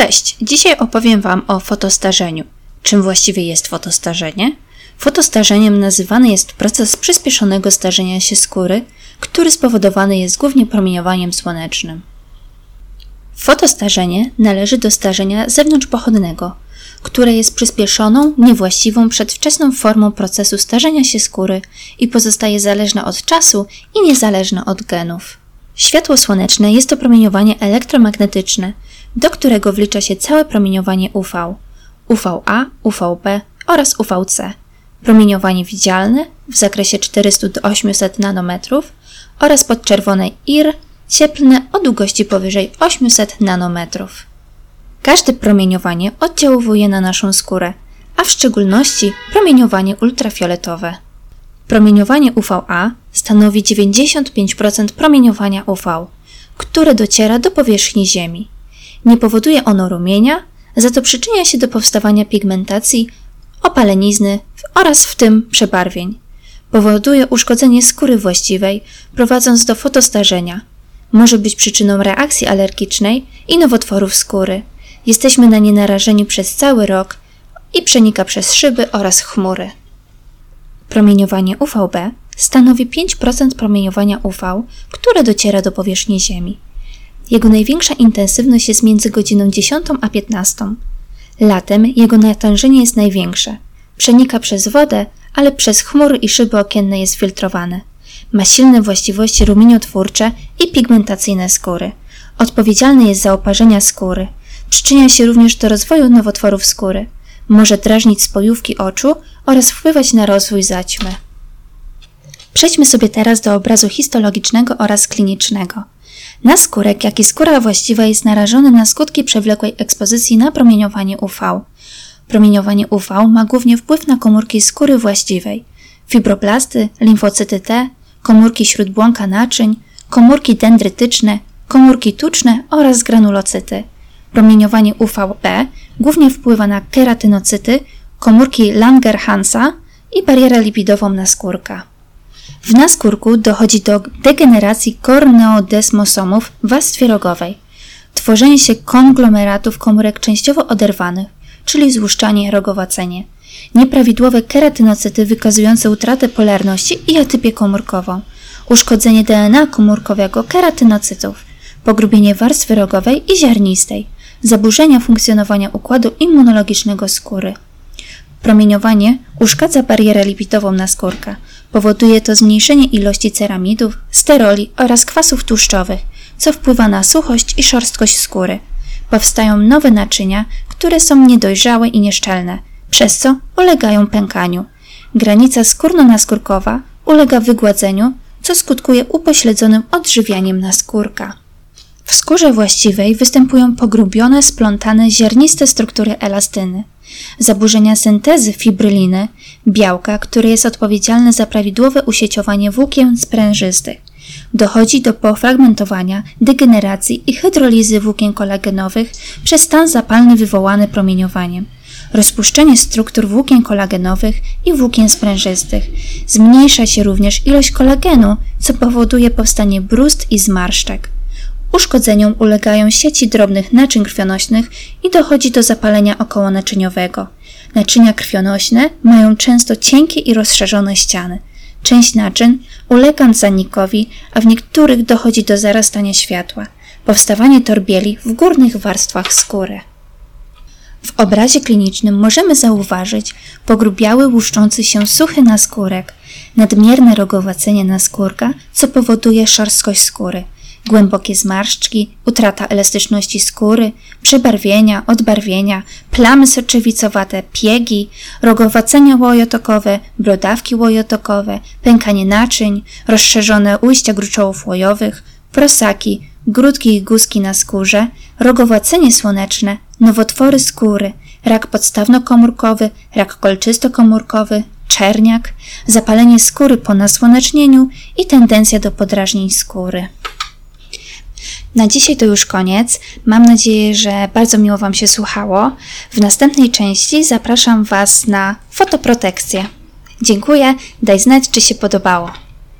Cześć! Dzisiaj opowiem Wam o fotostarzeniu. Czym właściwie jest fotostarzenie? Fotostarzeniem nazywany jest proces przyspieszonego starzenia się skóry, który spowodowany jest głównie promieniowaniem słonecznym. Fotostarzenie należy do starzenia zewnątrzpochodnego, które jest przyspieszoną, niewłaściwą, przedwczesną formą procesu starzenia się skóry i pozostaje zależne od czasu i niezależne od genów. Światło słoneczne jest to promieniowanie elektromagnetyczne, do którego wlicza się całe promieniowanie UV, UVA, UVB oraz UVC, promieniowanie widzialne w zakresie 400 do 800 nanometrów oraz podczerwone IR cieplne o długości powyżej 800 nanometrów. Każde promieniowanie oddziałuje na naszą skórę, a w szczególności promieniowanie ultrafioletowe. Promieniowanie UVA stanowi 95% promieniowania UV, które dociera do powierzchni Ziemi. Nie powoduje ono rumienia, za to przyczynia się do powstawania pigmentacji, opalenizny oraz w tym przebarwień. Powoduje uszkodzenie skóry właściwej, prowadząc do fotostarzenia. Może być przyczyną reakcji alergicznej i nowotworów skóry. Jesteśmy na nie narażeni przez cały rok i przenika przez szyby oraz chmury. Promieniowanie UVB stanowi 5% promieniowania UV, które dociera do powierzchni Ziemi. Jego największa intensywność jest między godziną 10 a 15. Latem jego natężenie jest największe. Przenika przez wodę, ale przez chmury i szyby okienne jest filtrowane. Ma silne właściwości rumieniotwórcze i pigmentacyjne skóry. Odpowiedzialny jest za oparzenia skóry. Przyczynia się również do rozwoju nowotworów skóry. Może drażnić spojówki oczu oraz wpływać na rozwój zaćmy. Przejdźmy sobie teraz do obrazu histologicznego oraz klinicznego. Naskórek, jak i skóra właściwa jest narażony na skutki przewlekłej ekspozycji na promieniowanie UV. Promieniowanie UV ma głównie wpływ na komórki skóry właściwej, fibroblasty, limfocyty T, komórki śródbłąka naczyń, komórki dendrytyczne, komórki tuczne oraz granulocyty. Promieniowanie UVB głównie wpływa na keratynocyty, komórki Langerhansa i barierę lipidową naskórka. W naskórku dochodzi do degeneracji korneodesmosomów w warstwie rogowej, tworzenie się konglomeratów komórek częściowo oderwanych, czyli złuszczanie rogowacenie, nieprawidłowe keratynocyty wykazujące utratę polarności i atypię komórkową, uszkodzenie DNA komórkowego keratynocytów, pogrubienie warstwy rogowej i ziarnistej, zaburzenia funkcjonowania układu immunologicznego skóry. Promieniowanie uszkadza barierę lipidową naskórka. Powoduje to zmniejszenie ilości ceramidów, steroli oraz kwasów tłuszczowych, co wpływa na suchość i szorstkość skóry. Powstają nowe naczynia, które są niedojrzałe i nieszczelne, przez co ulegają pękaniu. Granica skórno-naskórkowa ulega wygładzeniu, co skutkuje upośledzonym odżywianiem naskórka. W skórze właściwej występują pogrubione, splątane, ziarniste struktury elastyny zaburzenia syntezy fibryliny, białka, które jest odpowiedzialne za prawidłowe usieciowanie włókien sprężystych. Dochodzi do pofragmentowania, degeneracji i hydrolizy włókien kolagenowych przez stan zapalny wywołany promieniowaniem. Rozpuszczenie struktur włókien kolagenowych i włókien sprężystych. Zmniejsza się również ilość kolagenu, co powoduje powstanie brust i zmarszczek. Uszkodzeniom ulegają sieci drobnych naczyń krwionośnych i dochodzi do zapalenia okołonaczyniowego. Naczynia krwionośne mają często cienkie i rozszerzone ściany. Część naczyń ulega zanikowi, a w niektórych dochodzi do zarastania światła, powstawanie torbieli w górnych warstwach skóry. W obrazie klinicznym możemy zauważyć pogrubiały, łuszczący się suchy naskórek, nadmierne rogowacenie naskórka, co powoduje szorstkość skóry – głębokie zmarszczki, utrata elastyczności skóry, przebarwienia, odbarwienia, plamy soczewicowate, piegi, rogowacenia łojotokowe, brodawki łojotokowe, pękanie naczyń, rozszerzone ujścia gruczołów łojowych, prosaki, grudki i guzki na skórze, rogowacenie słoneczne, nowotwory skóry, rak podstawnokomórkowy, rak kolczystokomórkowy, czerniak, zapalenie skóry po nasłonecznieniu i tendencja do podrażnień skóry. Na dzisiaj to już koniec. Mam nadzieję, że bardzo miło Wam się słuchało. W następnej części zapraszam Was na fotoprotekcję. Dziękuję, daj znać, czy się podobało.